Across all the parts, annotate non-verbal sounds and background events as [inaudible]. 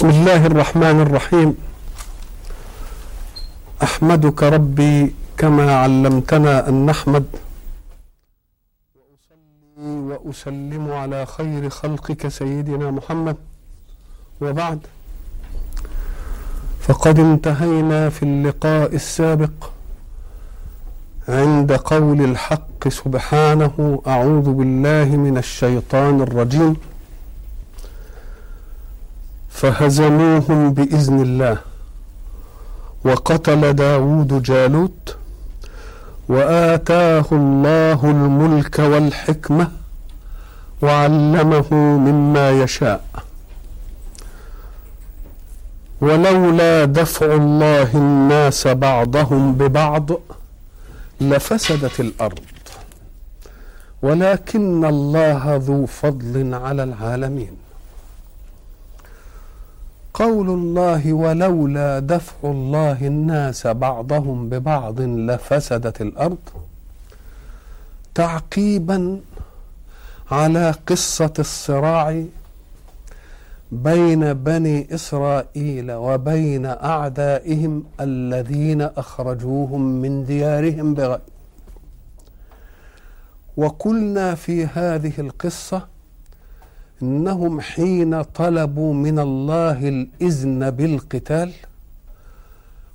بسم الله الرحمن الرحيم. أحمدك ربي كما علمتنا أن نحمد. واصلي وأسلم على خير خلقك سيدنا محمد. وبعد. فقد انتهينا في اللقاء السابق عند قول الحق سبحانه أعوذ بالله من الشيطان الرجيم. فهزموهم بإذن الله. وقتل داود جالوت وآتاه الله الملك والحكمة وعلمه مما يشاء. ولولا دفع الله الناس بعضهم ببعض لفسدت الأرض. ولكن الله ذو فضل على العالمين. قول الله ولولا دفع الله الناس بعضهم ببعض لفسدت الأرض تعقيبا على قصة الصراع بين بني إسرائيل وبين أعدائهم الذين أخرجوهم من ديارهم بغير وقلنا في هذه القصة إنهم حين طلبوا من الله الإذن بالقتال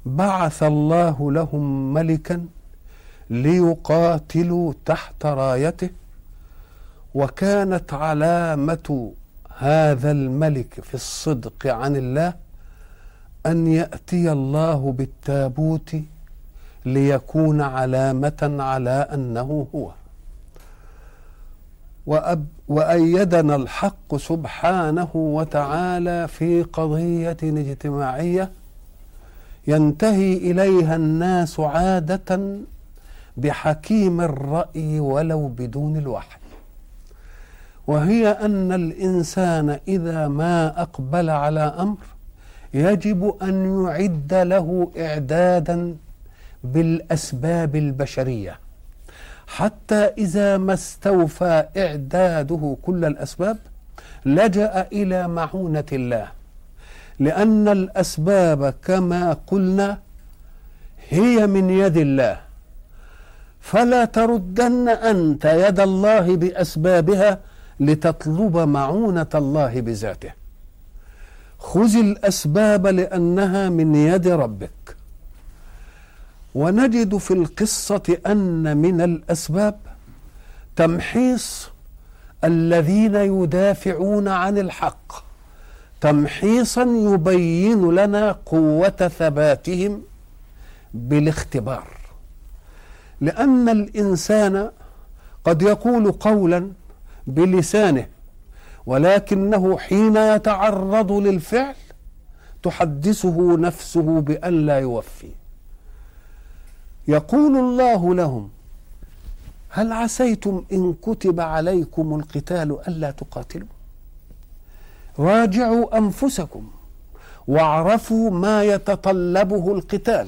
بعث الله لهم ملكا ليقاتلوا تحت رايته وكانت علامة هذا الملك في الصدق عن الله أن يأتي الله بالتابوت ليكون علامة على أنه هو. وأب وأيدنا الحق سبحانه وتعالى في قضية اجتماعية ينتهي إليها الناس عادة بحكيم الرأي ولو بدون الوحي. وهي أن الإنسان إذا ما أقبل على أمر يجب أن يعد له إعدادا بالأسباب البشرية. حتى إذا ما استوفى إعداده كل الأسباب لجأ إلى معونة الله. لأن الأسباب كما قلنا هي من يد الله. فلا تردن أنت يد الله بأسبابها لتطلب معونة الله بذاته. خذ الأسباب لأنها من يد ربك. ونجد في القصة أن من الأسباب تمحيص الذين يدافعون عن الحق تمحيصا يبين لنا قوة ثباتهم بالاختبار. لأن الإنسان قد يقول قولا بلسانه ولكنه حين يتعرض للفعل تحدثه نفسه بأن لا يوفي. يقول الله لهم هل عسيتم إن كتب عليكم القتال ألا تقاتلوا؟ راجعوا أنفسكم واعرفوا ما يتطلبه القتال.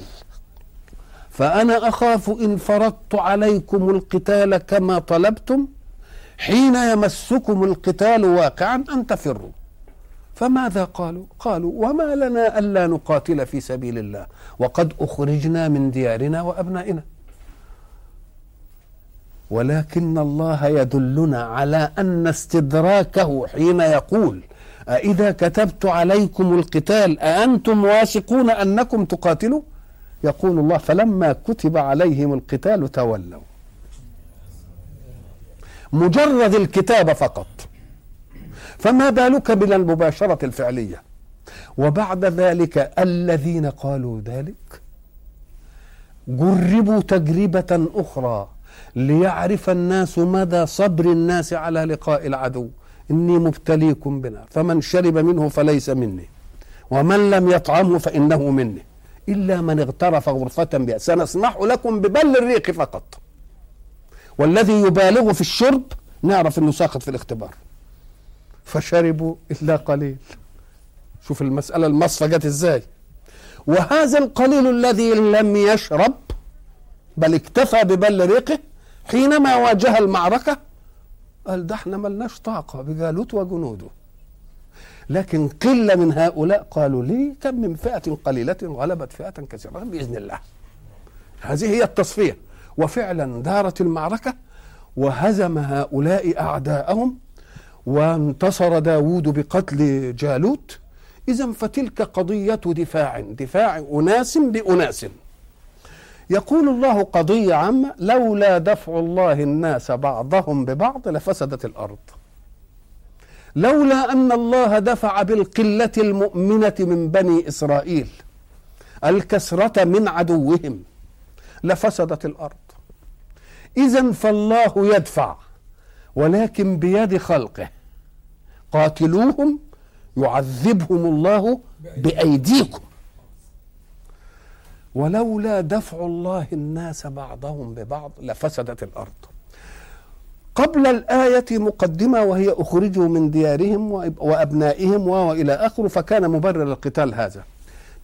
فأنا أخاف إن فرضت عليكم القتال كما طلبتم حين يمسكم القتال واقعا أن تفروا. فماذا قالوا؟ قالوا وما لنا ألا نقاتل في سبيل الله وقد أخرجنا من ديارنا وأبنائنا. ولكن الله يدلنا على أن استدراكه حين يقول أإذا كتبت عليكم القتال أأنتم واثقون أنكم تقاتلوا؟ يقول الله فلما كتب عليهم القتال تولوا. مجرد الكتابة فقط. فما بالك بالمباشرة الفعلية؟ وبعد ذلك الذين قالوا ذلك جربوا تجربة أخرى ليعرف الناس مدى صبر الناس على لقاء العدو. إني مبتليكم بنا. فمن شرب منه فليس مني. ومن لم يطعمه فإنه مني. إلا من اغترف غرفة بها. سنسمح لكم ببل الريق فقط. والذي يبالغ في الشرب نعرف أنه ساقط في الاختبار. فشربوا إلا قليل. شوف المسألة المصفى جت إزاي؟ وهذا القليل الذي لم يشرب بل اكتفى ببل ريقه حينما واجه المعركة قال ده إحنا ملناش طاقة بجالوت وجنوده. لكن قلة من هؤلاء قالوا لي كم من فئة قليلة غلبت فئة كثيرة بإذن الله. هذه هي التصفية. وفعلا دارت المعركة وهزم هؤلاء أعداءهم وانتصر داود بقتل جالوت. إذا فتلك قضية دفاع دفاع أناس بأناس. يقول الله قضية عامة لولا دفع الله الناس بعضهم ببعض لفسدت الأرض. لولا أن الله دفع بالقلة المؤمنة من بني إسرائيل الكسرة من عدوهم لفسدت الأرض. إذا فالله يدفع ولكن بيد خلقه. قاتلوهم يعذبهم الله بأيديكم. ولولا دفع الله الناس بعضهم ببعض لفسدت الأرض. قبل الآية مقدمة وهي أخرجوا من ديارهم وأبنائهم وإلى آخره فكان مبرر القتال هذا.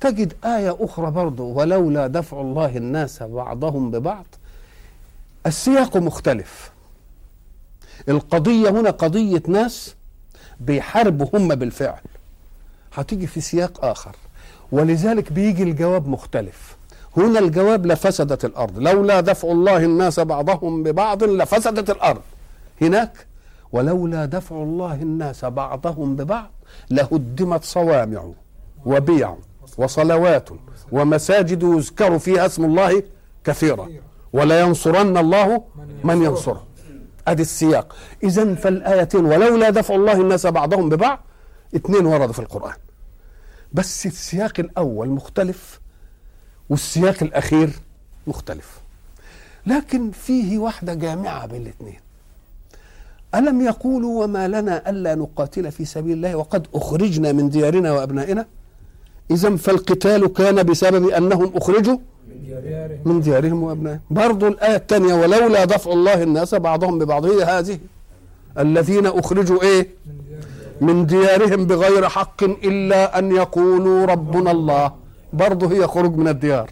تجد آية أخرى برضه ولولا دفع الله الناس بعضهم ببعض. السياق مختلف. القضية هنا قضية ناس بيحاربوا هم بالفعل. هتيجي في سياق آخر. ولذلك بيجي الجواب مختلف. هنا الجواب لفسدت الأرض. لولا دفع الله الناس بعضهم ببعض لفسدت الأرض. هناك؟ ولولا دفع الله الناس بعضهم ببعض لهدمت صوامع وبيع وصلوات ومساجد يذكر فيها اسم الله كثيرا. ولا ينصرن الله من ينصره. ادي السياق. اذا فالآيتين ولولا دفع الله الناس بعضهم ببعض اثنين وردوا في القرآن. بس السياق الأول مختلف والسياق الأخير مختلف. لكن فيه واحدة جامعة بين الاثنين. ألم يقولوا وما لنا ألا نقاتل في سبيل الله وقد أخرجنا من ديارنا وأبنائنا؟ اذا فالقتال كان بسبب أنهم أخرجوا من ديارهم وأبنائهم. برضو الآية الثانية ولولا دفع الله الناس بعضهم ببعض هي هذه. الذين أخرجوا إيه؟ من ديارهم بغير حق إلا أن يقولوا ربنا الله. برضه هي خروج من الديار.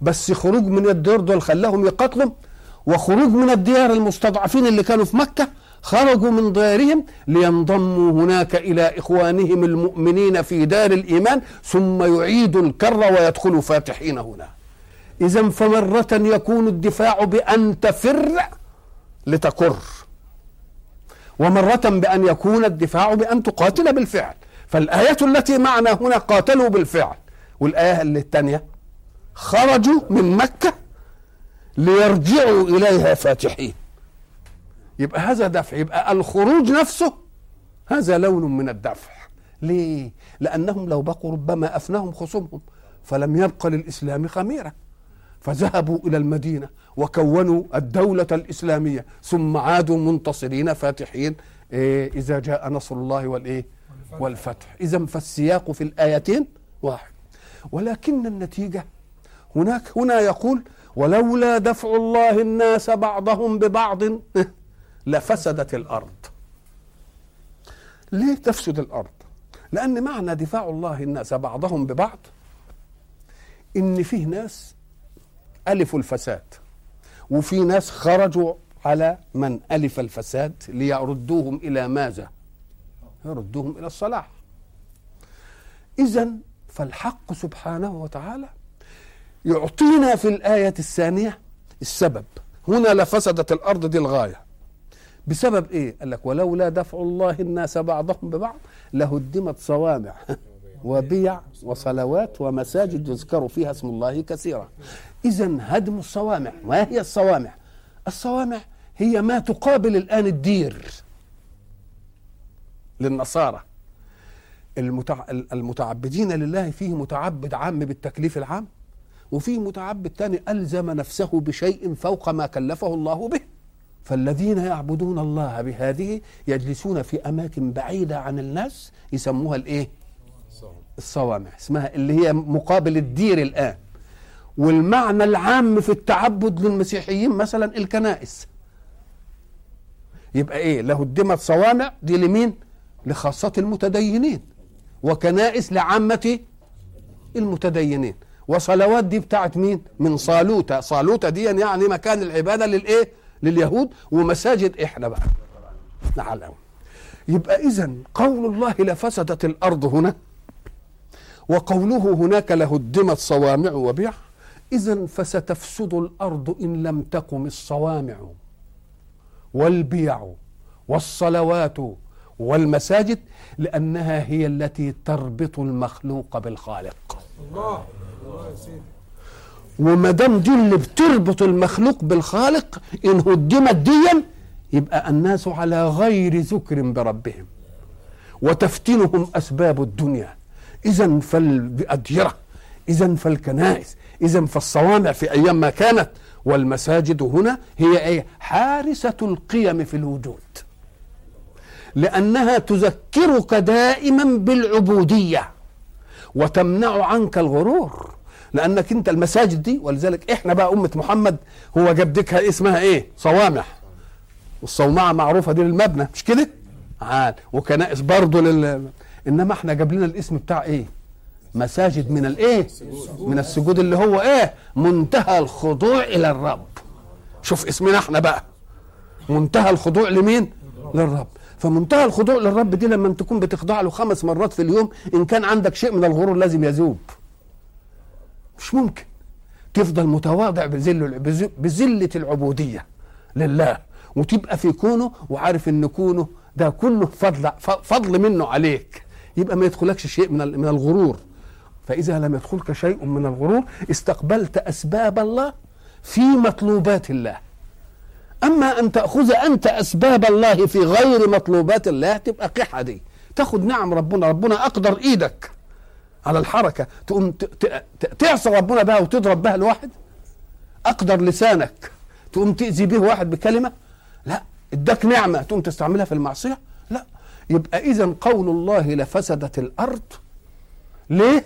بس خروج من الديار دول خلاهم يقاتلوا وخروج من الديار المستضعفين اللي كانوا في مكة خرجوا من ديارهم لينضموا هناك إلى إخوانهم المؤمنين في دار الإيمان ثم يعيدوا الكر ويدخلوا فاتحين هنا. اذا فمرة يكون الدفاع بأن تفر لتكر ومرة بأن يكون الدفاع بأن تقاتل بالفعل. فالآية التي معنا هنا قاتلوا بالفعل. والآية الثانية خرجوا من مكة ليرجعوا إليها فاتحين. يبقى هذا دفع. يبقى الخروج نفسه هذا لون من الدفع. ليه؟ لأنهم لو بقوا ربما أفناهم خصومهم فلم يبق للإسلام خميرة. فذهبوا إلى المدينة وكونوا الدولة الإسلامية ثم عادوا منتصرين فاتحين إيه إذا جاء نصر الله والإيه؟ والفتح. إذا فالسياق في الآيتين واحد. ولكن النتيجة هناك هنا يقول ولولا دفع الله الناس بعضهم ببعض لفسدت الأرض. ليه تفسد الأرض؟ لأن معنى دفاع الله الناس بعضهم ببعض إن فيه ناس ألفوا الفساد. وفي ناس خرجوا على من ألف الفساد ليردوهم إلى ماذا؟ يردوهم إلى الصلاح. إذا فالحق سبحانه وتعالى يعطينا في الآية الثانية السبب. هنا لفسدت الأرض دي الغاية. بسبب إيه؟ قال لك ولولا دفع الله الناس بعضهم ببعض لهدمت صوامع. [laughs] وبيع وصلوات ومساجد يذكر فيها اسم الله كثيرا. إذا هدم الصوامع ما هي الصوامع؟ الصوامع هي ما تقابل الآن الدير للنصارى. المتع... المتعبدين لله فيه متعبد عام بالتكليف العام وفيه متعبد ثاني ألزم نفسه بشيء فوق ما كلفه الله به. فالذين يعبدون الله بهذه يجلسون في أماكن بعيدة عن الناس يسموها الإيه؟ الصوامع اسمها اللي هي مقابل الدير الآن. والمعنى العام في التعبد للمسيحيين مثلا الكنائس. يبقى إيه؟ لهدمت صوامع دي لمين؟ لخاصة المتدينين. وكنائس لعامة المتدينين. وصلوات دي بتاعت مين؟ من صالوتة صالوتة دي يعني مكان العبادة للإيه؟ لليهود. ومساجد إحنا بقى. نعلم. يبقى إذا قول الله لفسدت الأرض هنا. وقوله هناك لهدمت صوامع وبيع إذا فستفسد الأرض إن لم تقم الصوامع. والبيع والصلوات والمساجد لأنها هي التي تربط المخلوق بالخالق. الله وما دام دي اللي بتربط المخلوق بالخالق إن هدمت ديا يبقى الناس على غير ذكر بربهم وتفتنهم أسباب الدنيا. اذا فالأديرة اذا فالكنائس اذا فالصوامع في أيام ما كانت. والمساجد هنا هي إيه حارسة القيم في الوجود. لأنها تذكرك دائما بالعبودية وتمنع عنك الغرور. لأنك أنت المساجد دي ولذلك إحنا بقى أمة محمد هو جاب ديكها اسمها إيه؟ صوامع. والصومعة معروفة دي للمبنى مش كده؟ عال وكنائس برضه لل إنما إحنا جاب لنا الاسم بتاع إيه؟ مساجد من الإيه؟ من السجود اللي هو إيه؟ منتهى الخضوع إلى الرب. شوف اسمنا إحنا بقى. منتهى الخضوع لمين؟ للرب. فمنتهى الخضوع للرب دي لما تكون بتخضع له خمس مرات في اليوم إن كان عندك شيء من الغرور لازم يذوب. مش ممكن. تفضل متواضع بذل بذلة العبودية لله. وتبقى في كونه وعارف إن كونه ده كله فضل فضل منه عليك. يبقى ما يدخلكش شيء من من الغرور. فإذا لم يدخلك شيء من الغرور استقبلت أسباب الله في مطلوبات الله. أما أن تأخذ أنت أسباب الله في غير مطلوبات الله تبقى قحة دي. تاخد نعم ربنا ربنا أقدر إيدك على الحركة. تقوم تعصى ربنا بها وتضرب بها الواحد أقدر لسانك. تقوم تأذي به واحد بكلمة. لا اداك نعمة تقوم تستعملها في المعصية. لا يبقى إذا قول الله لفسدت الأرض ليه؟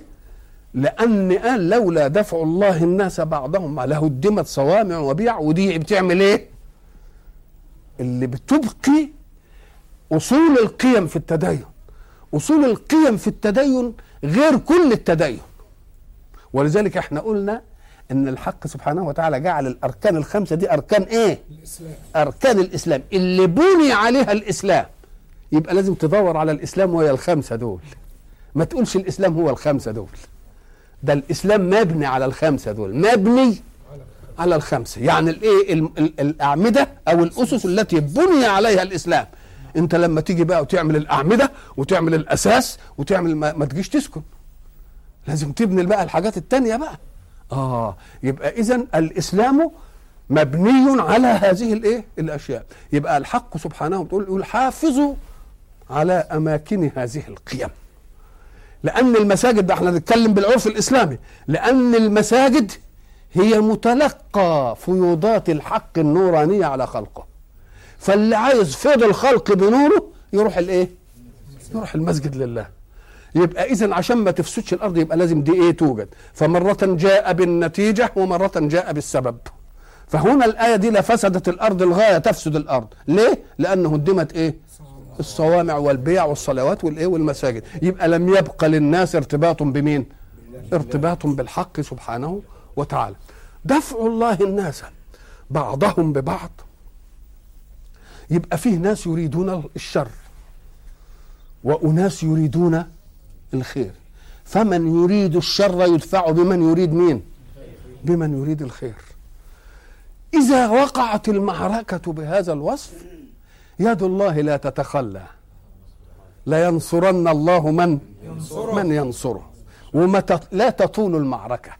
لأن قال لولا دفع الله الناس بعضهم لهدمت صوامع وبيع ودي بتعمل إيه؟ اللي بتبقي أصول القيم في التدين أصول القيم في التدين غير كل التدين ولذلك إحنا قلنا إن الحق سبحانه وتعالى جعل الأركان الخمسة دي أركان إيه الإسلام. أركان الإسلام اللي بني عليها الإسلام يبقى لازم تدور على الإسلام وهي الخمسة دول. ما تقولش الإسلام هو الخمسة دول. ده الإسلام مبني على الخمسة دول. مبني على الخمسة. يعني الإيه؟ الأعمدة أو الأسس التي بني عليها الإسلام. أنت لما تيجي بقى وتعمل الأعمدة وتعمل الأساس وتعمل ما, ما تجيش تسكن. لازم تبني بقى الحاجات التانية بقى. آه. يبقى اذا الإسلام مبني على هذه الإيه؟ الأشياء. يبقى الحق سبحانه بتقول يقول حافظوا على أماكن هذه القيم. لأن المساجد ده إحنا نتكلم بالعرف الإسلامي لأن المساجد هي متلقى فيوضات الحق النورانية على خلقه. فاللي عايز فيض الخلق بنوره يروح الإيه؟ يروح المسجد لله. يبقى اذا عشان ما تفسدش الأرض يبقى لازم دي إيه توجد. فمرة جاء بالنتيجة ومرة جاء بالسبب. فهنا الآية دي لفسدت الأرض الغايه تفسد الأرض. ليه؟ لأنه هدمت إيه؟ الصوامع والبيع والصلوات والإيه والمساجد. يبقى لم يبقى للناس ارتباط بمين؟ ارتباط بالحق سبحانه وتعالى. دفع الله الناس بعضهم ببعض. يبقى فيه ناس يريدون الشر وأناس يريدون الخير. فمن يريد الشر يدفع بمن يريد مين؟ بمن يريد الخير. إذا وقعت المعركة بهذا الوصف يد الله لا تتخلى. لينصرن الله من؟ ينصره. من ينصره. وما لا تطول المعركة.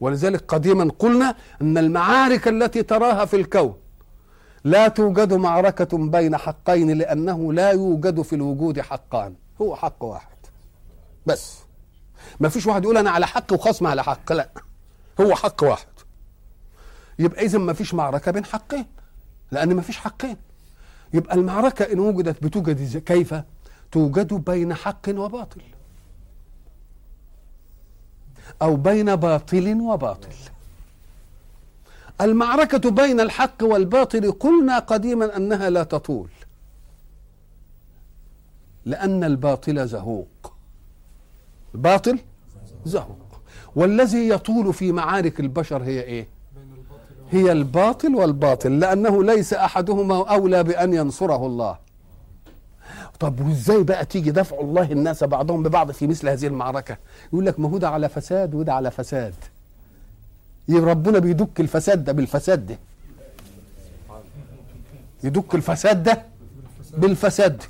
ولذلك قديما قلنا أن المعارك التي تراها في الكون لا توجد معركة بين حقين لأنه لا يوجد في الوجود حقان. هو حق واحد. بس. ما فيش واحد يقول أنا على حق وخصم على حق. لا. هو حق واحد. يبقى إذا ما فيش معركة بين حقين. لأن ما فيش حقين. يبقى المعركة إن وجدت بتوجد كيف؟ توجد بين حق وباطل. أو بين باطل وباطل. المعركة بين الحق والباطل قلنا قديما أنها لا تطول. لأن الباطل زهوق. الباطل زهوق. والذي يطول في معارك البشر هي إيه؟ هي الباطل والباطل لأنه ليس أحدهما أولى بأن ينصره الله. طب وإزاي بقى تيجي دفع الله الناس بعضهم ببعض في مثل هذه المعركة؟ يقول لك ما هو ده على فساد وده على فساد. ربنا بيدك الفساد ده بالفساد ده. يدك الفساد ده بالفساد. ده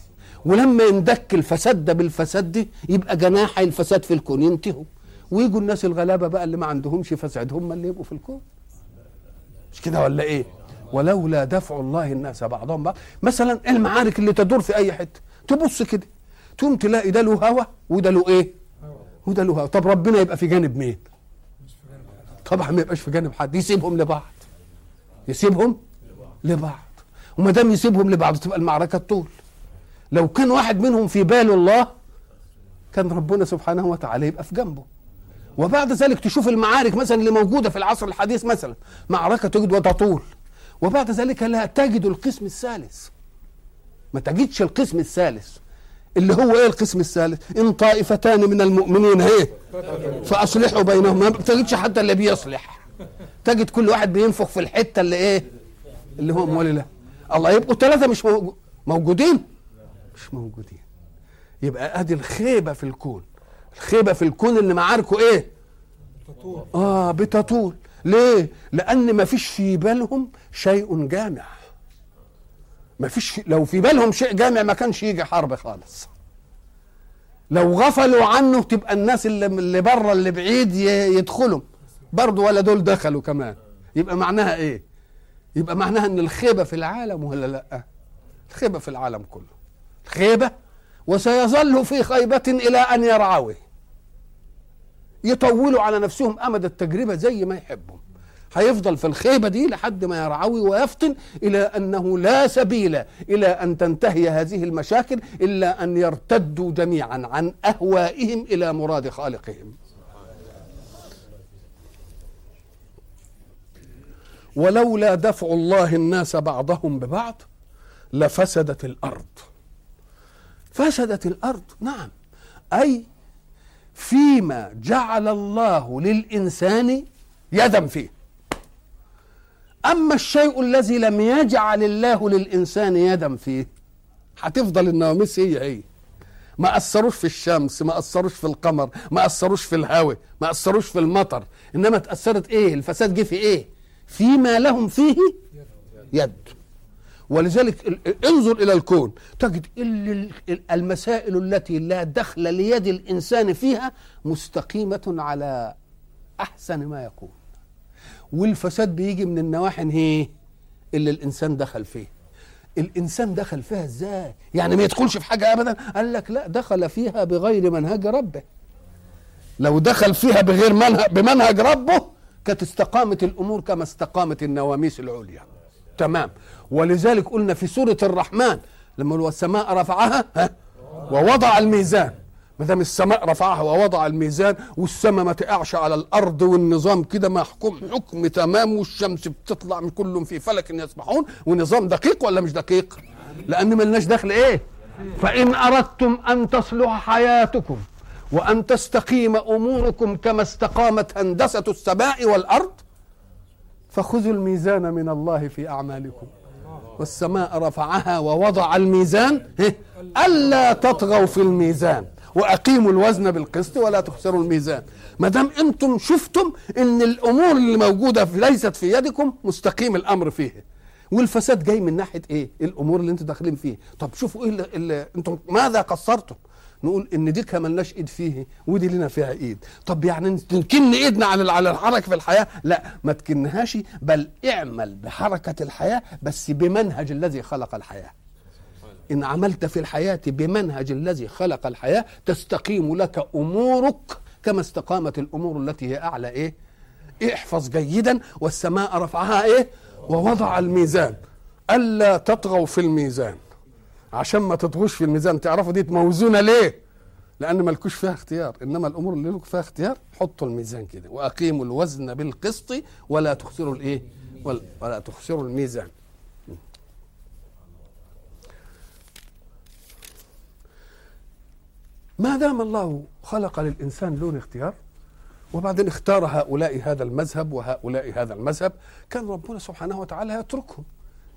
ولما يندك الفساد ده بالفساد ده يبقى جناحي الفساد في الكون ينتهوا ويجوا الناس الغلابة بقى اللي ما عندهمش فساد هم اللي يبقوا في الكون. مش كده ولا إيه؟ ولولا دفع الله الناس بعضهم بعض. مثلا المعارك اللي تدور في أي حتة تبص كده تقوم تلاقي ده له هوا وده له إيه؟ وده له هوا. طب ربنا يبقى في جانب مين؟ طبعا ما يبقاش في جانب حد. يسيبهم لبعض. يسيبهم لبعض. وما دام يسيبهم لبعض تبقى المعركة طول لو كان واحد منهم في بال الله كان ربنا سبحانه وتعالى يبقى في جنبه. وبعد ذلك تشوف المعارك مثلا اللي موجودة في العصر الحديث مثلا. معركة تجد وتطول. وبعد ذلك لا تجد القسم الثالث. ما تجدش القسم الثالث. اللي هو إيه القسم الثالث؟ إن طائفتان من المؤمنين إيه؟ فأصلحوا بينهم. ما تجدش حتى اللي بيصلح. تجد كل واحد بينفخ في الحتة اللي إيه؟ اللي هو مولي له. الله يبقوا ثلاثة مش موجودين. مش موجودين. يبقى أدي الخيبة في الكون. الخيبة في الكون اللي معاركه إيه؟ بتطول آه بتطول. ليه؟ لأن ما فيش في بالهم شيء جامع. ما فيش لو في بالهم شيء جامع ما كانش يجي حرب خالص. لو غفلوا عنه تبقى الناس اللي اللي بره اللي بعيد يدخلوا برضه ولا دول دخلوا كمان. يبقى معناها إيه؟ يبقى معناها إن الخيبة في العالم ولا لأ؟ الخيبة في العالم كله. الخيبة وسيظل في خيبة إلى أن يرعوه يطولوا على نفسهم أمد التجربة زي ما يحبوا هيفضل في الخيبة دي لحد ما يرعوي ويفطن إلى أنه لا سبيل إلى أن تنتهي هذه المشاكل إلا أن يرتدوا جميعا عن أهوائهم إلى مراد خالقهم. ولولا دفع الله الناس بعضهم ببعض لفسدت الأرض. فسدت الأرض. نعم. أي فيما جعل الله للإنسان يدا فيه. أما الشيء الذي لم يجعل الله للإنسان يدا فيه هتفضل النواميس هي هي ما أثروش في الشمس ما أثروش في القمر ما أثروش في الهواء ما أثروش في المطر. إنما تأثرت إيه؟ الفساد جه في إيه؟ فيما لهم فيه يد. ولذلك انظر إلى الكون. تجد المسائل التي لا دخل ليد الإنسان فيها مستقيمة على أحسن ما يكون. والفساد بيجي من النواحي هي اللي الإنسان دخل فيه. الإنسان دخل فيها إزاي؟ يعني ما يدخلش في حاجة ابدا. قال لك لا دخل فيها بغير منهج ربه. لو دخل فيها بغير منهج بمنهج ربه كانت استقامت الأمور كما استقامت النواميس العليا. تمام. ولذلك قلنا في سورة الرحمن لما السماء رفعها ها ووضع الميزان ما دام السماء رفعها ووضع الميزان والسماء ما تقعش على الأرض والنظام كده محكوم حكم تمام والشمس بتطلع من كلهم في فلك يسبحون ونظام دقيق ولا مش دقيق؟ لأن ملناش دخل إيه؟ فإن أردتم أن تصلح حياتكم وأن تستقيم أموركم كما استقامت هندسة السماء والأرض فخذوا الميزان من الله في أعمالكم والسماء رفعها ووضع الميزان ألا تطغوا في الميزان. وأقيموا الوزن بالقسط ولا تخسروا الميزان. ما دام أنتم شفتم إن الأمور اللي موجودة ليست في يدكم مستقيم الأمر فيه. والفساد جاي من ناحية إيه؟ الأمور اللي أنتم داخلين فيه. طب شوفوا إيه اللي أنتم ماذا قصرتم؟ نقول إن دي ملناش إيد فيه ودي لنا فيها إيد. طب يعني تنكن إيدنا على على الحركة في الحياة؟ لا ما تكنهاش بل اعمل بحركة الحياة بس بمنهج الذي خلق الحياة. إن عملت في الحياة بمنهج الذي خلق الحياة تستقيم لك أمورك كما استقامت الأمور التي هي أعلى إيه؟ احفظ جيدا والسماء رفعها إيه؟ ووضع الميزان. ألا تطغوا في الميزان. عشان ما تطغوش في الميزان. تعرفوا دي موزونة ليه؟ لأن مالكوش فيها اختيار. إنما الأمور اللي لكم فيها اختيار حطوا الميزان كده وأقيموا الوزن بالقسط ولا تخسروا الإيه؟ ولا, تخسروا الميزان. ما دام الله خلق للإنسان لون اختيار وبعدين اختار هؤلاء هذا المذهب وهؤلاء هذا المذهب كان ربنا سبحانه وتعالى يتركهم.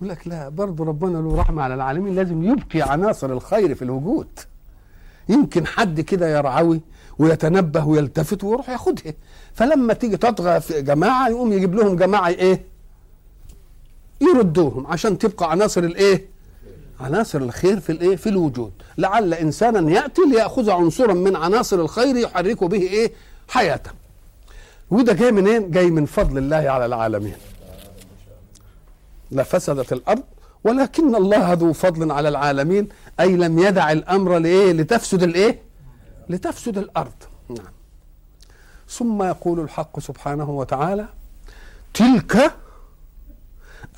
يقول لك لا برضه ربنا له رحمة على العالمين لازم يبقي عناصر الخير في الوجود. يمكن حد كده يرعوي ويتنبه ويلتفت ويروح ياخدها. فلما تيجي تطغى في جماعة يقوم يجيب لهم جماعة إيه؟ يردوهم عشان تبقى عناصر الإيه؟ عناصر الخير في الإيه؟ في الوجود. لعل إنسانا يأتي ليأخذ عنصرا من عناصر الخير يحرك به إيه؟ حياته وده جاي منين؟ جاي من فضل الله على العالمين. لفسدت الأرض ولكن الله ذو فضل على العالمين أي لم يدع الأمر لإيه؟ لتفسد الإيه؟ لتفسد الأرض. نعم. ثم يقول الحق سبحانه وتعالى تلك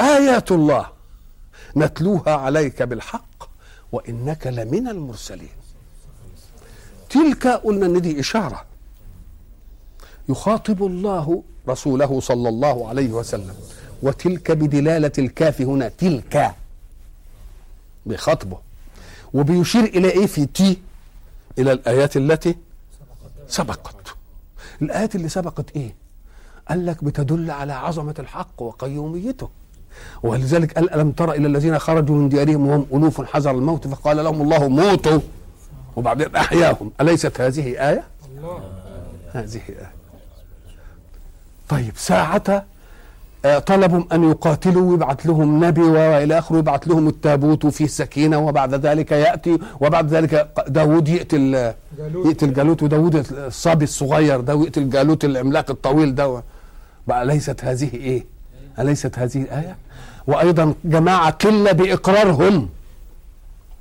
آيات الله نتلوها عليك بالحق وإنك لمن المرسلين. تلك قلنا إن دي إشارة. يخاطب الله رسوله صلى الله عليه وسلم. وتلك بدلالة الكاف هنا تلك. بخطبه. وبيشير إلى إيه؟ في تي إلى الآيات التي سبقت. الآيات اللي سبقت إيه؟ قال لك بتدل على عظمة الحق وقيوميته. ولذلك قال ألم تر إلى الذين خرجوا من ديارهم وهم ألوف حذر الموت؟ فقال لهم الله موتوا. وبعدين أحياهم. أليست هذه آية؟ الله. هذه آية. طيب ساعة طلبوا أن يقاتلوا ويبعث لهم نبي وإلى آخره يبعث لهم التابوت وفيه سكينة وبعد ذلك يأتي وبعد ذلك داود يقتل يقتل جالوت وداود الصبي الصغير ده ويقتل جالوت العملاق الطويل ده بقى ليست هذه إيه؟ أليست هذه الآية؟ وأيضا جماعة قلة بإقرارهم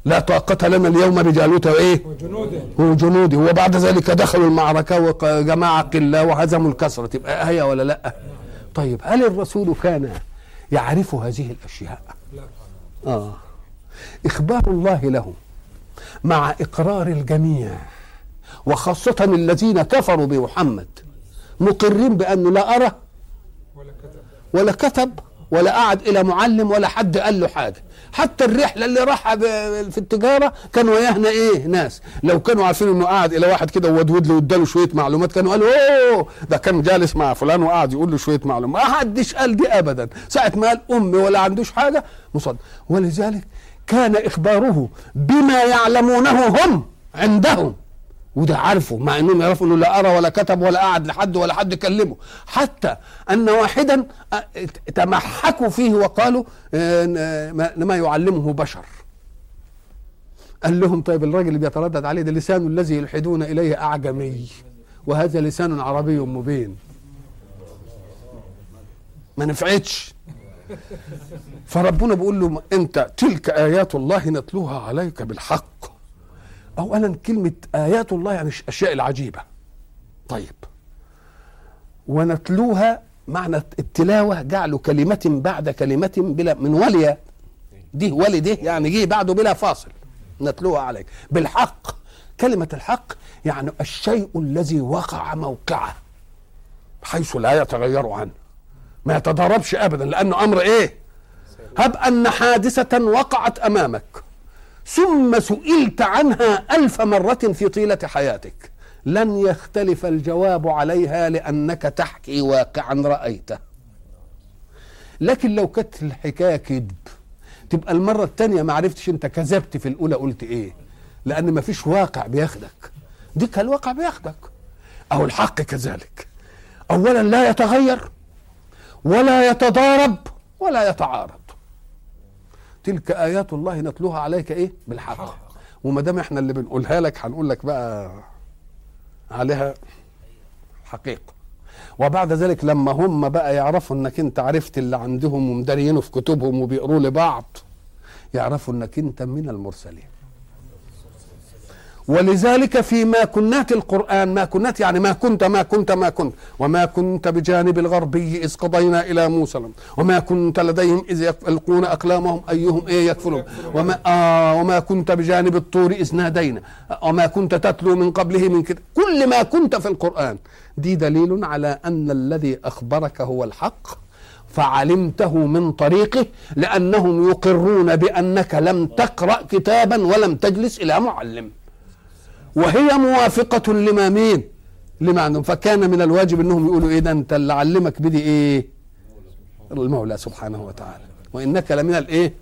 لا طاقة لنا اليوم بجالوت وإيه؟ وجنوده وجنوده وبعد ذلك دخلوا المعركة وجماعة قلة وهزموا الكسرة تبقى آية ولا لأ؟ طيب هل الرسول كان يعرف هذه الأشياء؟ لا. آه. إخبار الله له مع إقرار الجميع وخاصة الذين كفروا بمحمد مقرين بأنه لا أرى ولا كتب. ولا قعد إلى معلم ولا حد قال له حاجة. حتى الرحلة اللي راحها في التجارة كانوا وياهنا إيه ناس. لو كانوا عارفين إنه قاعد إلى واحد كده وودود له واداله شوية معلومات كانوا قالوا أوه ده كان جالس مع فلان وقعد يقول له شوية معلومات. ما حدش قال دي ابدا. ساعة ما قال امي ولا عندوش حاجة مصدق. ولذلك كان إخباره بما يعلمونه هم عندهم. وده عارفه مع إنهم يعرفوا إنه لا أرى ولا كتب ولا قعد لحد ولا حد كلمه. حتى أن واحدا تمحكوا فيه وقالوا آه، آه، ما يعلمه بشر. قال لهم طيب الراجل اللي بيتردد عليه ده لسان الذي يلحدون إليه أعجمي. وهذا لسان عربي مبين. ما نفعتش. فربنا بيقول له أنت تلك آيات الله نتلوها عليك بالحق. اولا كلمة آيات الله يعني الأشياء العجيبة. طيب. ونتلوها معنى التلاوة جعل كلمة بعد كلمة بلا من ولي. دي ولي ده يعني جه بعده بلا فاصل. نتلوها عليك. بالحق. كلمة الحق يعني الشيء الذي وقع موقعه. حيث لا يتغير عنه. ما يتضاربش ابدا لأنه أمر إيه؟ هب أن حادثة وقعت أمامك. ثم سئلت عنها ألف مرة في طيلة حياتك. لن يختلف الجواب عليها لأنك تحكي واقعا رأيته. لكن لو كانت الحكاية كذب تبقى المرة الثانية ما عرفتش أنت كذبت في الأولى قلت إيه. لأن ما فيش واقع بياخدك. ديك الواقع بياخدك. أو الحق كذلك. أولا لا يتغير ولا يتضارب ولا يتعارض. تلك آيات الله نتلوها عليك إيه؟ بالحق. وما دام إحنا اللي بنقولها لك هنقول لك بقى عليها حقيقة. وبعد ذلك لما هم بقى يعرفوا إنك أنت عرفت اللي عندهم ومدارينه في كتبهم وبيقروا لبعض يعرفوا إنك أنت من المرسلين. ولذلك في ما كنات القرآن ما كنات يعني ما كنت ما كنت ما كنت. وما كنت بجانب الغربي إذ قضينا إلى موسى. وما كنت لديهم إذ يلقون أقلامهم أيهم إيه يكفلون. وما, آه وما كنت بجانب الطور إذ نادينا. وما كنت تتلو من قبله من كده كل ما كنت في القرآن. دي دليل على أن الذي أخبرك هو الحق فعلمته من طريقه لأنهم يقرون بأنك لم تقرأ كتابا ولم تجلس إلى معلم. وهي موافقة لما مين؟ لما عندهم. فكان من الواجب إنهم يقولوا إيه ده أنت اللي علمك بدي إيه؟ المولى سبحانه وتعالى. وإنك لمن الايه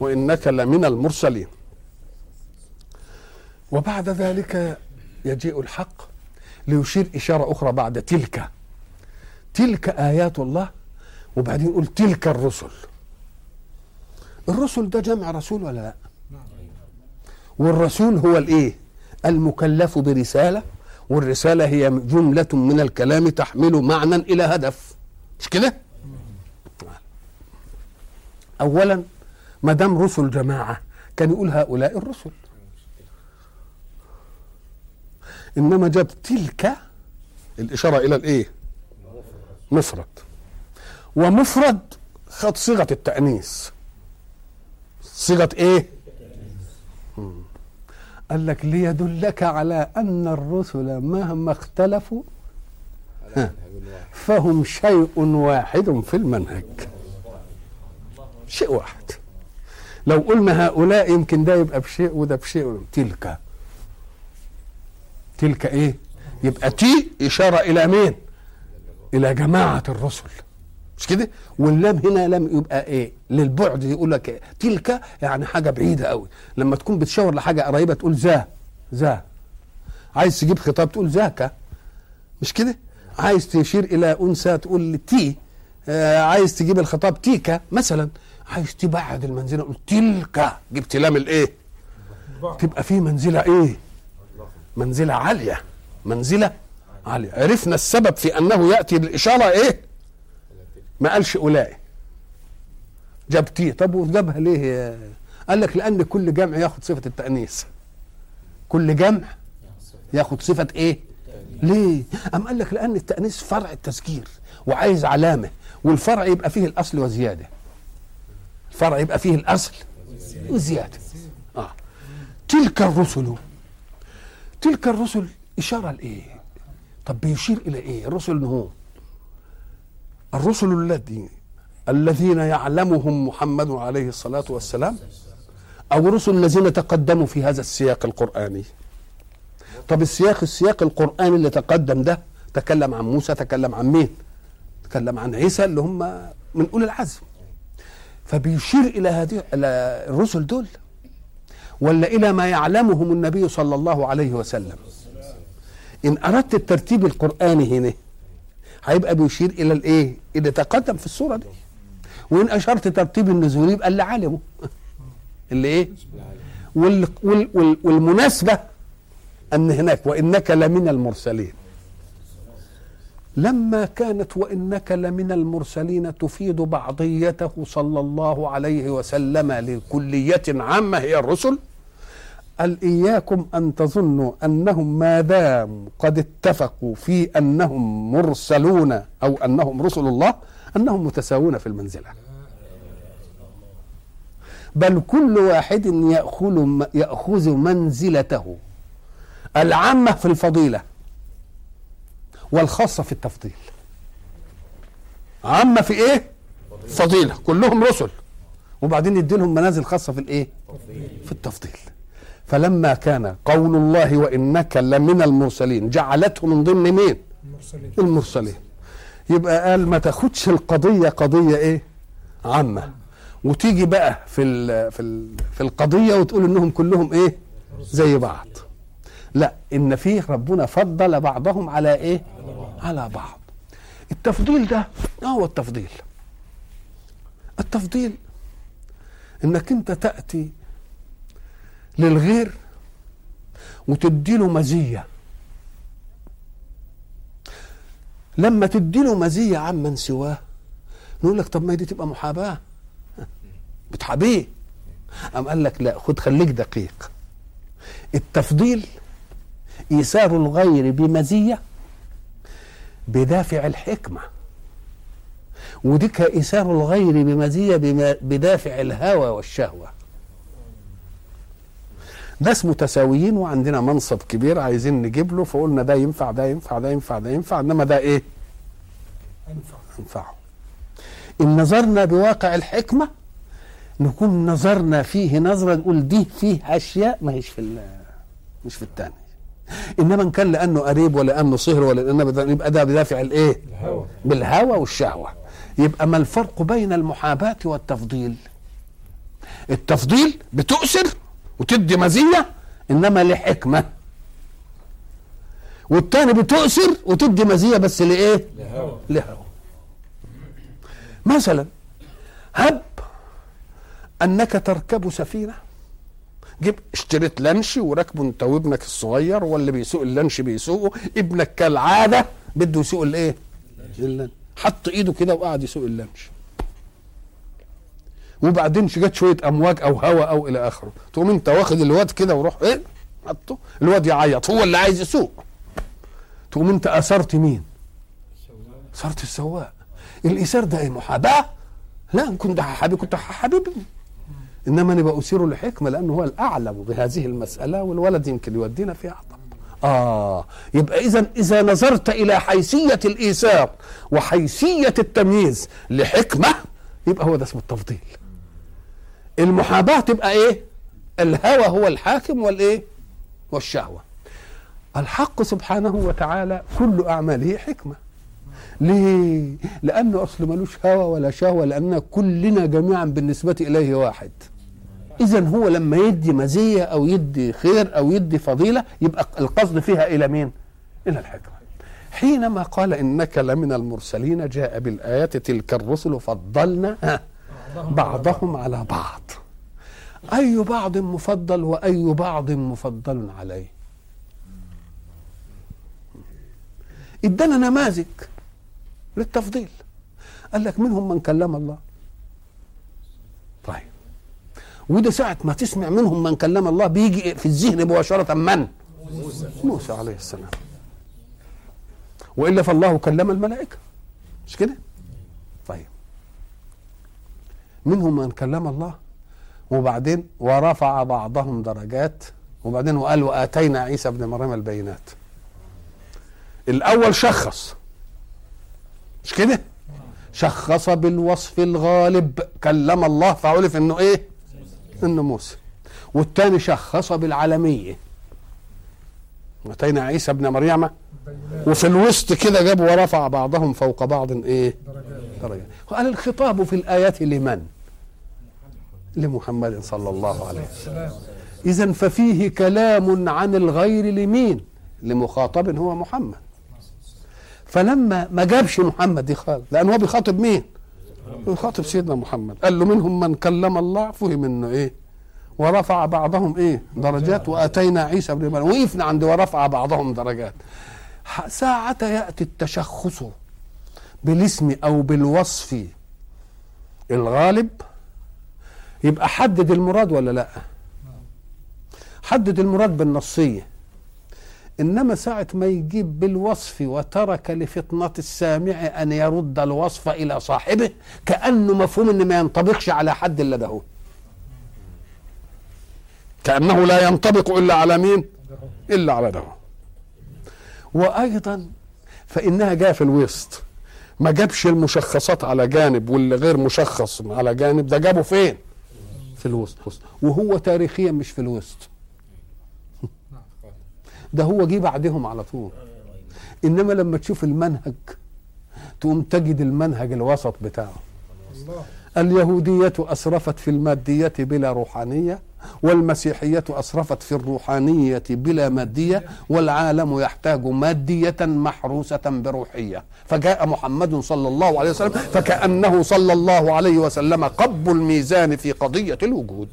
وإنك لمن المرسلين. وبعد ذلك يجيء الحق ليشير إشارة أخرى بعد تلك. تلك آيات الله وبعدين يقول تلك الرسل. الرسل ده جمع رسول ولا لا؟ والرسول هو الإيه؟ المكلف برسالة والرسالة هي جملة من الكلام تحمل معنى إلى هدف. مش كده؟ اولا ما دام رسل جماعة كان يقول هؤلاء الرسل. إنما جاب تلك الإشارة إلى الإيه؟ مفرد. ومفرد خد صيغة التأنيث. صيغة إيه؟ مم. قال لك ليدلك على أن الرسل مهما اختلفوا فهم شيء واحد في المنهج. شيء واحد. لو قلنا هؤلاء يمكن ده يبقى بشيء وده بشيء. تلك. تلك إيه؟ يبقى تي إشارة إلى مين؟ إلى جماعة الرسل. مش كده؟ واللام هنا لم يبقى إيه؟ للبعد يقول لك إيه؟ تلك يعني حاجة بعيدة قوي. لما تكون بتشاور لحاجة قريبة تقول ذا ذا عايز تجيب خطاب تقول ذاك مش كده؟ عايز تشير إلى أنثى تقول تي. آه عايز تجيب الخطاب تيكا مثلا. عايز تبعد المنزلة قول تلك. جبت لام الإيه؟ تبقى في منزلة إيه؟ منزلة عالية. منزلة عالية. عرفنا السبب في أنه يأتي بالاشاره إيه؟ ما قالش اولئك جاب تي طب وجابها ليه؟ يا- قال لك لأن كل جمع ياخد صفة التأنيث. كل جمع ياخد صفة إيه؟ ليه؟ أم قال لك لأن التأنيث فرع التذكير وعايز علامة والفرع يبقى فيه الأصل وزيادة. الفرع يبقى فيه الأصل وزيادة. آه. تلك الرسل. تلك الرسل إشارة لإيه؟ طب بيشير إلى إيه؟ الرسل هو الرسل الذي الذين يعلمهم محمد عليه الصلاة والسلام أو الرسل الذين تقدموا في هذا السياق القرآني. طب السياق السياق القرآني اللي تقدم ده تكلم عن موسى تكلم عن مين؟ تكلم عن عيسى اللي هم من أولي العزم. فبيشير إلى هذه إلى الرسل دول. ولا إلى ما يعلمهم النبي صلى الله عليه وسلم. إن أردت الترتيب القرآني هنا هيبقى بيشير إلى الإيه؟ اللي تقدم في السوره دي. وإن أشرت ترتيب النزول يبقى اللي علمه [laughs] اللي إيه؟ وال وال وال والمناسبة أن هناك وإنك لمن المرسلين. لما كانت وإنك لمن المرسلين تفيد بعضيته صلى الله عليه وسلم لكلية عامة هي الرسل قال إياكم أن تظنوا أنهم ما دام قد اتفقوا في أنهم مرسلون أو أنهم رسل الله أنهم متساوون في المنزلة؟ بل كل واحد يأخذ يأخذ منزلته العامة في الفضيلة والخاصة في التفضيل. عامة في إيه؟ فضيلة. كلهم رسل. وبعدين يدي لهم منازل خاصة في الإيه؟ في التفضيل. فلما كان قول الله وإنك لمن المرسلين جعلته من ضمن مين؟ المرسلين. المرسلين. يبقى قال ما تاخدش القضية قضية إيه؟ عامة. وتيجي بقى في ال في ال في القضية وتقول إنهم كلهم إيه؟ زي بعض. لا إن فيه ربنا فضل بعضهم على إيه؟ على بعض. التفضيل ده ما هو التفضيل. التفضيل إنك أنت تأتي للغير وتديله مزية. لما تديله مزية عمن سواه نقول لك طب ما دي تبقى محاباة. بتحابيه. أم قال لك لا خد خليك دقيق. التفضيل إيثار الغير بمزية بدافع الحكمة. وديك إيثار الغير بمزية بدافع الهوى والشهوة. ناس متساويين وعندنا منصب كبير عايزين نجيب له فقلنا ده ينفع ده ينفع ده ينفع ده ينفع إنما ده إيه؟ أنفع. ينفعه إن نظرنا بواقع الحكمة نكون نظرنا فيه نظرة نقول دي فيه أشياء ما هيش في مش في الثاني إنما إن كان لأنه قريب ولا لأنه صهر ولا لأنه بدا- يبقى ده بدافع الإيه؟ الهوى. بالهوى والشهوة. يبقى ما الفرق بين المحاباة والتفضيل؟ التفضيل بتؤثر وتدي مزية إنما لحكمة. والتاني بتؤثر وتدي مزية بس لإيه؟ لهوى. لهوى. مثلا هب أنك تركب سفينة. جيب اشتريت لانش وراكبه أنت وابنك الصغير واللي بيسوق اللانش بيسوقه. ابنك كالعادة بده يسوق الإيه؟ اللانش. حط إيده كده وقعد يسوق اللانش. وبعدين جت شوية أمواج أو هواء أو إلى آخره. تقوم أنت واخد الواد كده وروح إيه؟ حطه. الواد يعيط. هو اللي عايز يسوق. تقوم أنت أثرت مين؟ صرت السواق. الإيثار ده إيه محاباه لا كنت حبيبي كنت حبيبني إنما أنا بأثيره لحكمه لأنه هو الأعلم بهذه المسألة والولد يمكن يودينا فيها اعظم آه. يبقى اذا إذا نظرت إلى حيثية الإيثار وحيثية التمييز لحكمة يبقى هو ده اسمه التفضيل. المحاباة تبقى إيه؟ الهوى هو الحاكم والإيه؟ والشهوة. الحق سبحانه وتعالى كل أعماله حكمة. ليه؟ لأنه أصل ملوش هوى ولا شهوة لأن كلنا جميعا بالنسبة إليه واحد. إذا هو لما يدي مزية أو يدي خير أو يدي فضيلة يبقى القصد فيها إلى مين؟ إلى الحكمة. حينما قال إنك لمن المرسلين جاء بالآيات تلك الرسل فضلنا بعضهم على بعض. أي بعض مفضل وأي بعض مفضل عليه. إدانا نماذج للتفضيل. قال لك منهم من كلم الله. طيب. وده ساعة ما تسمع منهم من كلم الله بيجي في الذهن مباشرة من؟ موسى موسى عليه السلام. وإلا فالله كلم الملائكة. مش كده؟ منهم من كلم الله وبعدين ورفع بعضهم درجات وبعدين وقال وآتينا عيسى ابن مريم البينات. الأول شخص. مش كده؟ شخص بالوصف الغالب. كلم الله فعرف إنه إيه؟ إنه موسى. والتاني شخص بالعالمية. اتينا عيسى ابن مريم وفي الوسط كده جاب ورفع بعضهم فوق بعض إيه؟ درجات وقال الخطاب في الآيات لمن؟ لمحمد صلى الله عليه وسلم. إذا ففيه كلام عن الغير لمين؟ لمخاطب هو محمد. فلما ما جابش محمد دي خالص لأن هو بيخاطب مين؟ بيخاطب سيدنا محمد. قال له منهم من كلم الله فهم إنه إيه؟ ورفع بعضهم إيه؟ درجات. وأتينا عيسى ابن مريم. وقفنا عند ورفع بعضهم درجات. ساعة يأتي التشخص. بالاسم أو بالوصف الغالب يبقى حدد المراد ولا لا؟ حدد المراد بالنصية. إنما ساعة ما يجيب بالوصف وترك لفطنة السامع أن يرد الوصف إلى صاحبه كأنه مفهوم أن ما ينطبقش على حد إلا ده كأنه لا ينطبق إلا على مين؟ إلا على ده وأيضا فإنها جاء في الوسط. ما جابش المشخصات على جانب واللي غير مشخص على جانب ده جابه فين؟ في الوسط. وهو تاريخيا مش في الوسط. [laughs] ده هو جه بعدهم على طول. إنما لما تشوف المنهج تقوم تجد المنهج الوسط بتاعه. اليهودية أسرفت في المادية بلا روحانية. والمسيحية أسرفت في الروحانية بلا مادية والعالم يحتاج مادية محروسة بروحية. فجاء محمد صلى الله عليه وسلم فكأنه صلى الله عليه وسلم قب الميزان في قضية الوجود.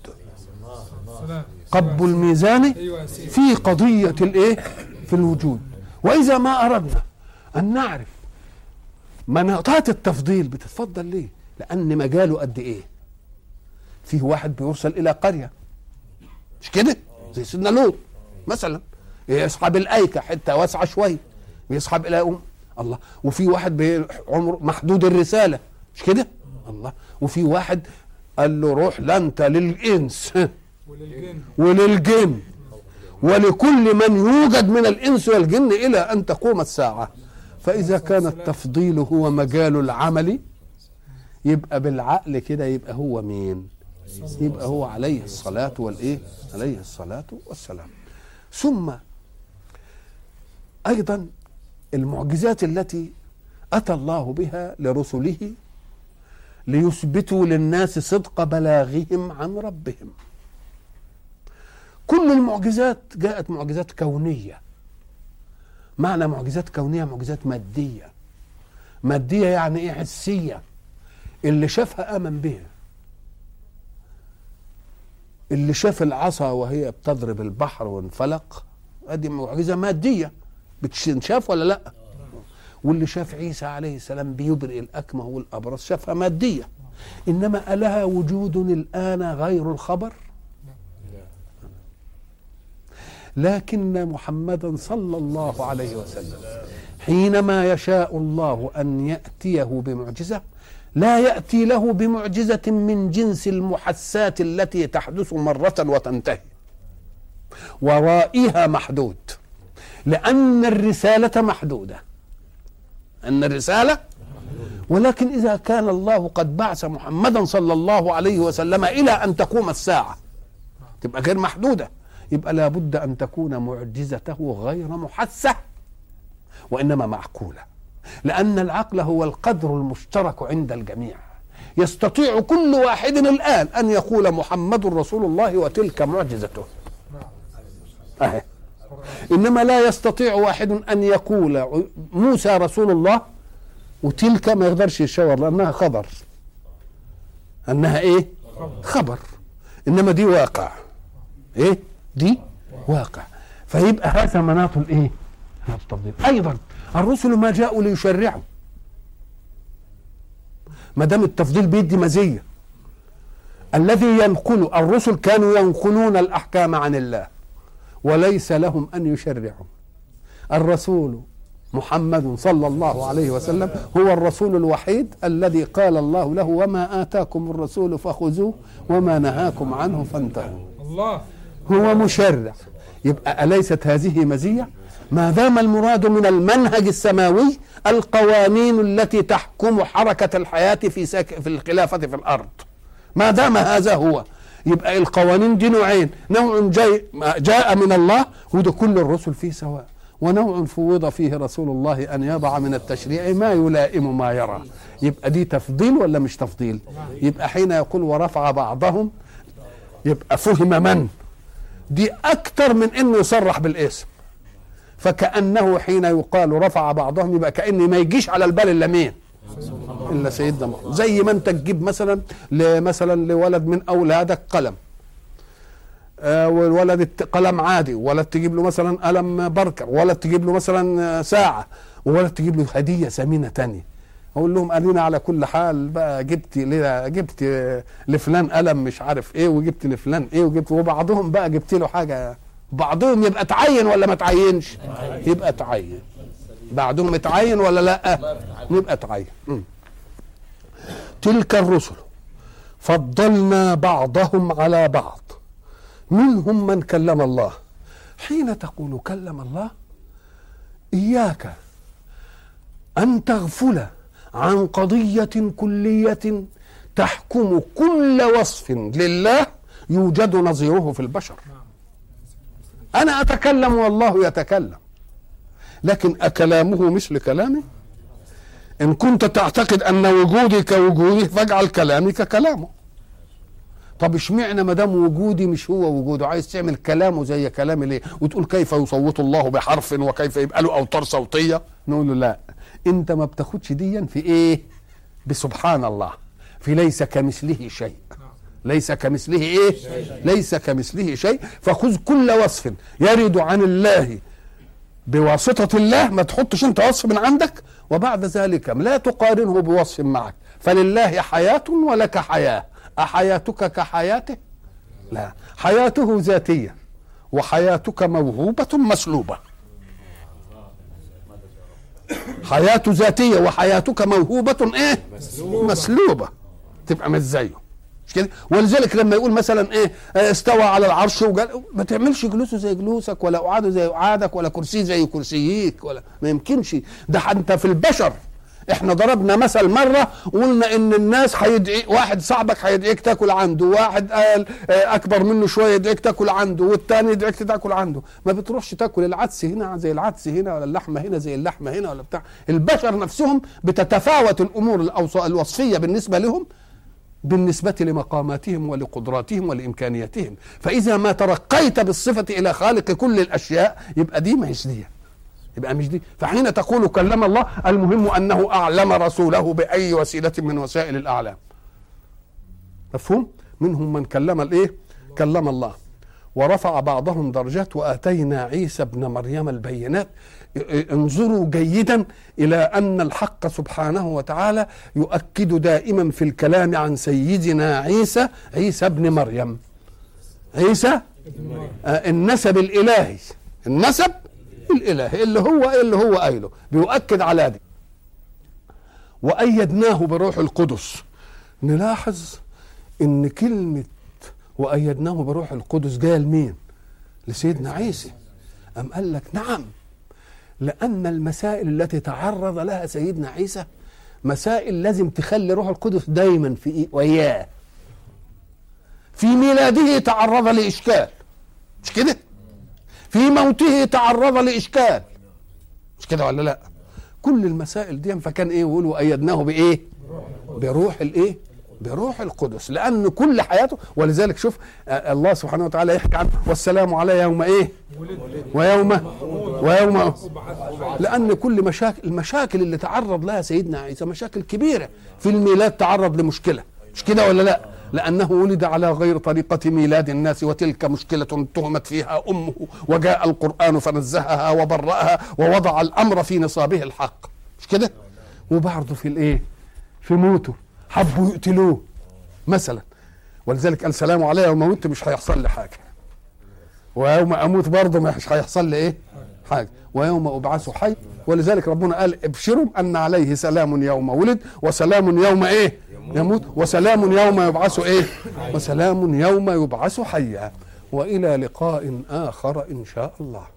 قب الميزان في قضية الإيه؟ في الوجود. وإذا ما أردنا أن نعرف مناطات التفضيل بتتفضل ليه؟ لأن مجاله قد إيه؟ فيه واحد بيرسل إلى قرية. مش كده؟ زي سيدنا لوط مثلا. يصحب الأيكة حتة واسعة شوية بيصحب إلى أم الله. وفي واحد بعمر محدود الرسالة. مش كده؟ الله. وفي واحد قال له روح لا انت للإنس. وللجن. وللجن. ولكل من يوجد من الإنس والجن إلى أن تقوم الساعة. فإذا كان التفضيل هو مجال العمل يبقى بالعقل كده يبقى هو مين؟ يبقى هو عليه الصلاة والإيه؟ عليه الصلاة والسلام. ثم أيضا المعجزات التي أتى الله بها لرسله ليثبتوا للناس صدق بلاغهم عن ربهم. كل المعجزات جاءت معجزات كونية. معنى معجزات كونية معجزات مادية. مادية يعني إيه؟ حسية. اللي شافها آمن بها. اللي شاف العصا وهي بتضرب البحر وانفلق ادي معجزة مادية. بتشاف ولا لأ؟ واللي شاف عيسى عليه السلام بيبرئ الأكمه والأبرص شافها مادية. إنما ألها وجود الآن غير الخبر؟ لكن محمدا صلى الله عليه وسلم حينما يشاء الله أن يأتيه بمعجزة لا يأتي له بمعجزة من جنس المحسات التي تحدث مرة وتنتهي. ورائها محدود. لأن الرسالة محدودة. أن الرسالة ولكن إذا كان الله قد بعث محمدا صلى الله عليه وسلم إلى أن تقوم الساعة تبقى غير محدودة. يبقى لابد أن تكون معجزته غير محسة وإنما معقولة. لأن العقل هو القدر المشترك عند الجميع. يستطيع كل واحد الآن أن يقول محمد رسول الله وتلك معجزته. أهي. إنما لا يستطيع واحد أن يقول موسى رسول الله وتلك ما يقدرش يشاور لأنها خبر. أنها إيه؟ خبر. إنما دي واقع. إيه؟ دي واقع. فيبقى هذا مناط مناط التفضيل. أيضا. الرسل ما جاءوا ليشرعوا. ما دام التفضيل بيدي مزية. الذي ينقل الرسل كانوا ينقلون الأحكام عن الله وليس لهم أن يشرعوا. الرسول محمد صلى الله عليه وسلم هو الرسول الوحيد الذي قال الله له وما آتاكم الرسول فخذوه وما نهاكم عنه فانتهوا. الله. هو مشرع. يبقى أليست هذه مزية؟ ما دام المراد من المنهج السماوي القوانين التي تحكم حركة الحياة في سك... في الخلافة في الأرض. ما دام هذا هو يبقى القوانين دي نوعين. نوع جاي جاء من الله وده كل الرسل فيه سواء. ونوع فوض فيه رسول الله أن يضع من التشريع ما يلائم ما يرى. يبقى دي تفضيل ولا مش تفضيل؟ يبقى حين يقول ورفع بعضهم يبقى فهم من؟ دي أكتر من إنه يصرح بالاسم. فكأنه حين يقال رفع بعضهم يبقى كان ما يجيش على البال إلا مين؟ إلا سيدنا محمد زي ما أنت تجيب مثلا مثلا لولد من أولادك قلم. آه والولد قلم عادي. ولد تجيب له مثلا قلم بركر ولد تجيب له مثلا ساعة. وولد تجيب له هدية ثمينه تانية. أقول لهم قالينا على كل حال بقى جبت جبت لفلان قلم مش عارف إيه وجبت لفلان إيه وجبت وبعضهم بقى جبت له حاجة بعضهم يبقى تعين ولا ما تعينش؟ يبقى تعين. بعضهم اتعين ولا لا؟ يبقى تعين. تلك الرسل فضلنا بعضهم على بعض. منهم من كلم الله. حين تقول كلم الله إياك أن تغفل عن قضية كلية تحكم كل وصف لله يوجد نظيره في البشر. أنا أتكلم والله يتكلم. لكن أكلامه مثل كلامي؟ إن كنت تعتقد أن وجودي كوجوده فاجعل كلامي ككلامه. طب اشمعنى ما دام وجودي مش هو وجوده؟ عايز تعمل كلامه زي كلامي ليه؟ وتقول كيف يصوت الله بحرف وكيف يبقى له أوتار صوتية؟ نقول له لا. أنت ما بتاخدش ديا في إيه؟ بسبحان الله. في ليس كمثله شيء. ليس كمثله إيه؟ ليس كمثله شيء. فخذ كل وصف يرد عن الله بواسطة الله ما تحطش أنت وصف من عندك. وبعد ذلك لا تقارنه بوصف معك. فلله حياة ولك حياة. أحياتك كحياته؟ لا. حياته ذاتية. وحياتك موهوبة مسلوبة. حياة ذاتية وحياتك موهوبة إيه؟ مسلوبة. تبقى مش زيه. مش كده؟ ولذلك لما يقول مثلا إيه آه، استوى على العرش وجل ما تعملش جلوسه زي جلوسك ولا قعاده زي قعادك ولا كرسي زي كرسيك ولا ما يمكنش. ده أنت في البشر. إحنا ضربنا مثل مرة وقلنا إن الناس هيدعي واحد صاحبك هيدعيك تاكل عنده واحد قال آه، أكبر منه شوية يدعيك تاكل عنده والتاني يدعيك تاكل عنده. ما بتروحش تاكل العدس هنا زي العدس هنا ولا اللحمة هنا زي اللحمة هنا ولا بتاع. البشر نفسهم بتتفاوت الأمور الوصفية بالنسبة لهم بالنسبة لمقاماتهم ولقدراتهم ولإمكانياتهم. فإذا ما ترقيت بالصفة إلى خالق كل الأشياء يبقى دي ما دي يبقى مش دي فحين تقول كلم الله المهم أنه أعلم رسوله بأي وسيلة من وسائل الأعلام. مفهوم؟ منهم من كلم الإيه؟ كلم الله. ورفع بعضهم درجات وآتينا عيسى ابن مريم البينات. انظروا جيدا إلى أن الحق سبحانه وتعالى يؤكد دائما في الكلام عن سيدنا عيسى عيسى ابن مريم. عيسى؟ آه، النسب الإلهي. النسب الإلهي اللي هو اللي هو قايله. بيؤكد على دي. وأيدناه بروح القدس. نلاحظ إن كلمة وايدناه بروح القدس. جاية لمين لسيدنا عيسى. أم قال لك نعم لأن المسائل التي تعرض لها سيدنا عيسى مسائل لازم تخلي روح القدس دايما في إيه؟ وياه. في ميلاده تعرض لإشكال. مش كده؟ في موته تعرض لإشكال. مش كده ولا لا؟ كل المسائل دي. فكان إيه؟ يقولوا أيدناه بإيه؟ بروح الإيه؟ بروح القدس لأن كل حياته ولذلك شوف آه، الله سبحانه وتعالى يحكي عنه والسلام على يوم إيه؟ ويوم ويوم. لأن كل مشاكل المشاكل اللي تعرض لها سيدنا عيسى مشاكل كبيرة. في الميلاد تعرض لمشكلة. مش كده ولا لا؟ لأنه ولد على غير طريقة ميلاد الناس وتلك مشكلة تهمت فيها أمه وجاء القرآن فنزهها وبرأها ووضع الأمر في نصابه الحق. مش كده؟ وبعضه في الإيه؟ في موته. حبوا يقتلوه مثلا. ولذلك قال سلام علي يوم موت مش هيحصل لي حاجة. ويوم أموت برضه مش هيحصل لي إيه؟ حاجة. ويوم ابعث حي. ولذلك ربنا قال ابشروا أن عليه سلام يوم ولد وسلام يوم إيه؟ يموت. وسلام يوم يبعث إيه؟ وسلام يوم يبعث حيا. وإلى لقاء آخر إن شاء الله.